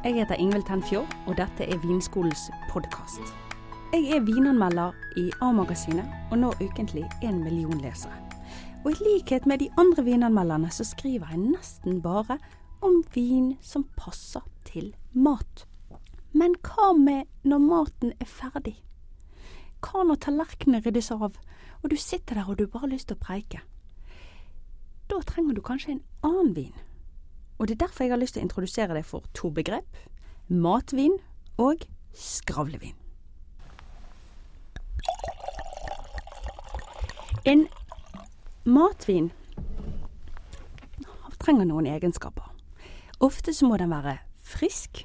Jeg heter Ingvild Tenfjord, og dette er Vinskolens podkast. Jeg er vinanmelder i A-magasinet, og når ukentlig en million lesere. Og i likhet med de andre vinanmelderne, så skriver jeg nesten bare om vin som passer til mat. Men hva med når maten er ferdig? Hva når tallerkenene ryddes av, og du sitter der og du bare har lyst til å preike? Da trenger du kanskje en annen vin. Og det er derfor jeg har lyst til å introdusere deg for to begrep. Matvin og skravlevin. En matvin trenger noen egenskaper. Ofte så må den være frisk,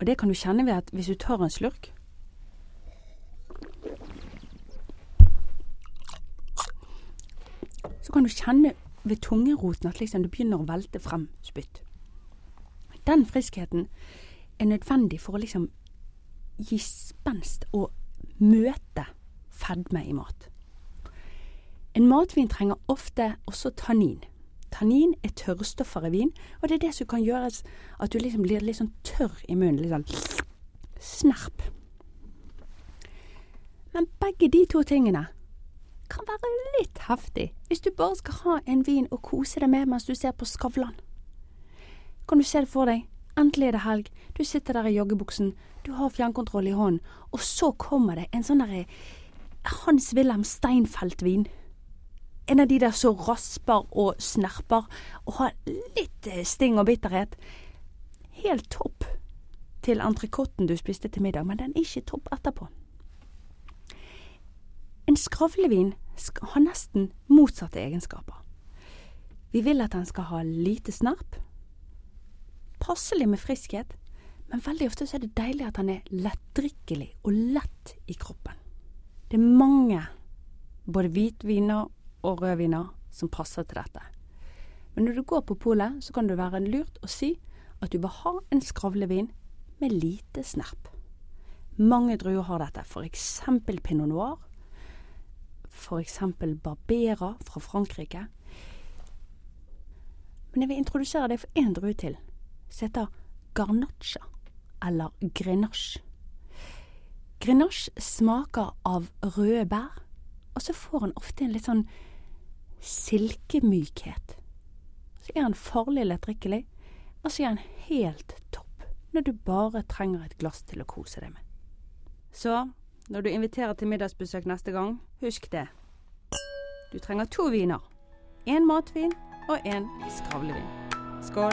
og det kan du kjenne ved at hvis du tar en slurk Så kan du kjenne ved tungeroten at liksom det begynner å velte frem spytt. Den friskheten er nødvendig for å liksom gi spenst og møte fedme i mat. En matvin trenger ofte også tannin. Tannin er tørrstoffer i vin, og det er det som kan gjøre at du liksom blir litt sånn tørr i munnen. Litt sånn snerp. Men begge de to tingene kan være litt heftig hvis du bare skal ha en vin og kose deg med mens du ser på Skavlan. Kan du se det for deg? Endelig er det helg, du sitter der i joggebuksen, du har fjernkontroll i hånden, og så kommer det en sånn derre Hans-Wilhelm Steinfeld-vin. En av de der så rasper og snerper og har litt sting og bitterhet. Helt topp til entrecôten du spiste til middag, men den er ikke topp etterpå. En skravlevin har nesten motsatte egenskaper. Vi vil at den skal ha lite snerp, passelig med friskhet, men veldig ofte er det deilig at den er lettdrikkelig og lett i kroppen. Det er mange, både hvitviner og rødviner, som passer til dette. Men når du går på polet, så kan det være lurt å si at du vil ha en skravlevin med lite snerp. Mange druer har dette, eksempel pinot noir, eksempel Barbera fra Frankrike. Men jeg vil introdusere deg for én drue til, som heter Garnacha, eller Grenache. Grenache smaker av røde bær, og så får han ofte en litt sånn silkemykhet. Så er han farlig lettdrikkelig, og så er han helt topp når du bare trenger et glass til å kose deg med. Så når du inviterer til middagsbesøk neste gang, husk det. Du trenger to viner. Én matvin og én skravlevin. Skål.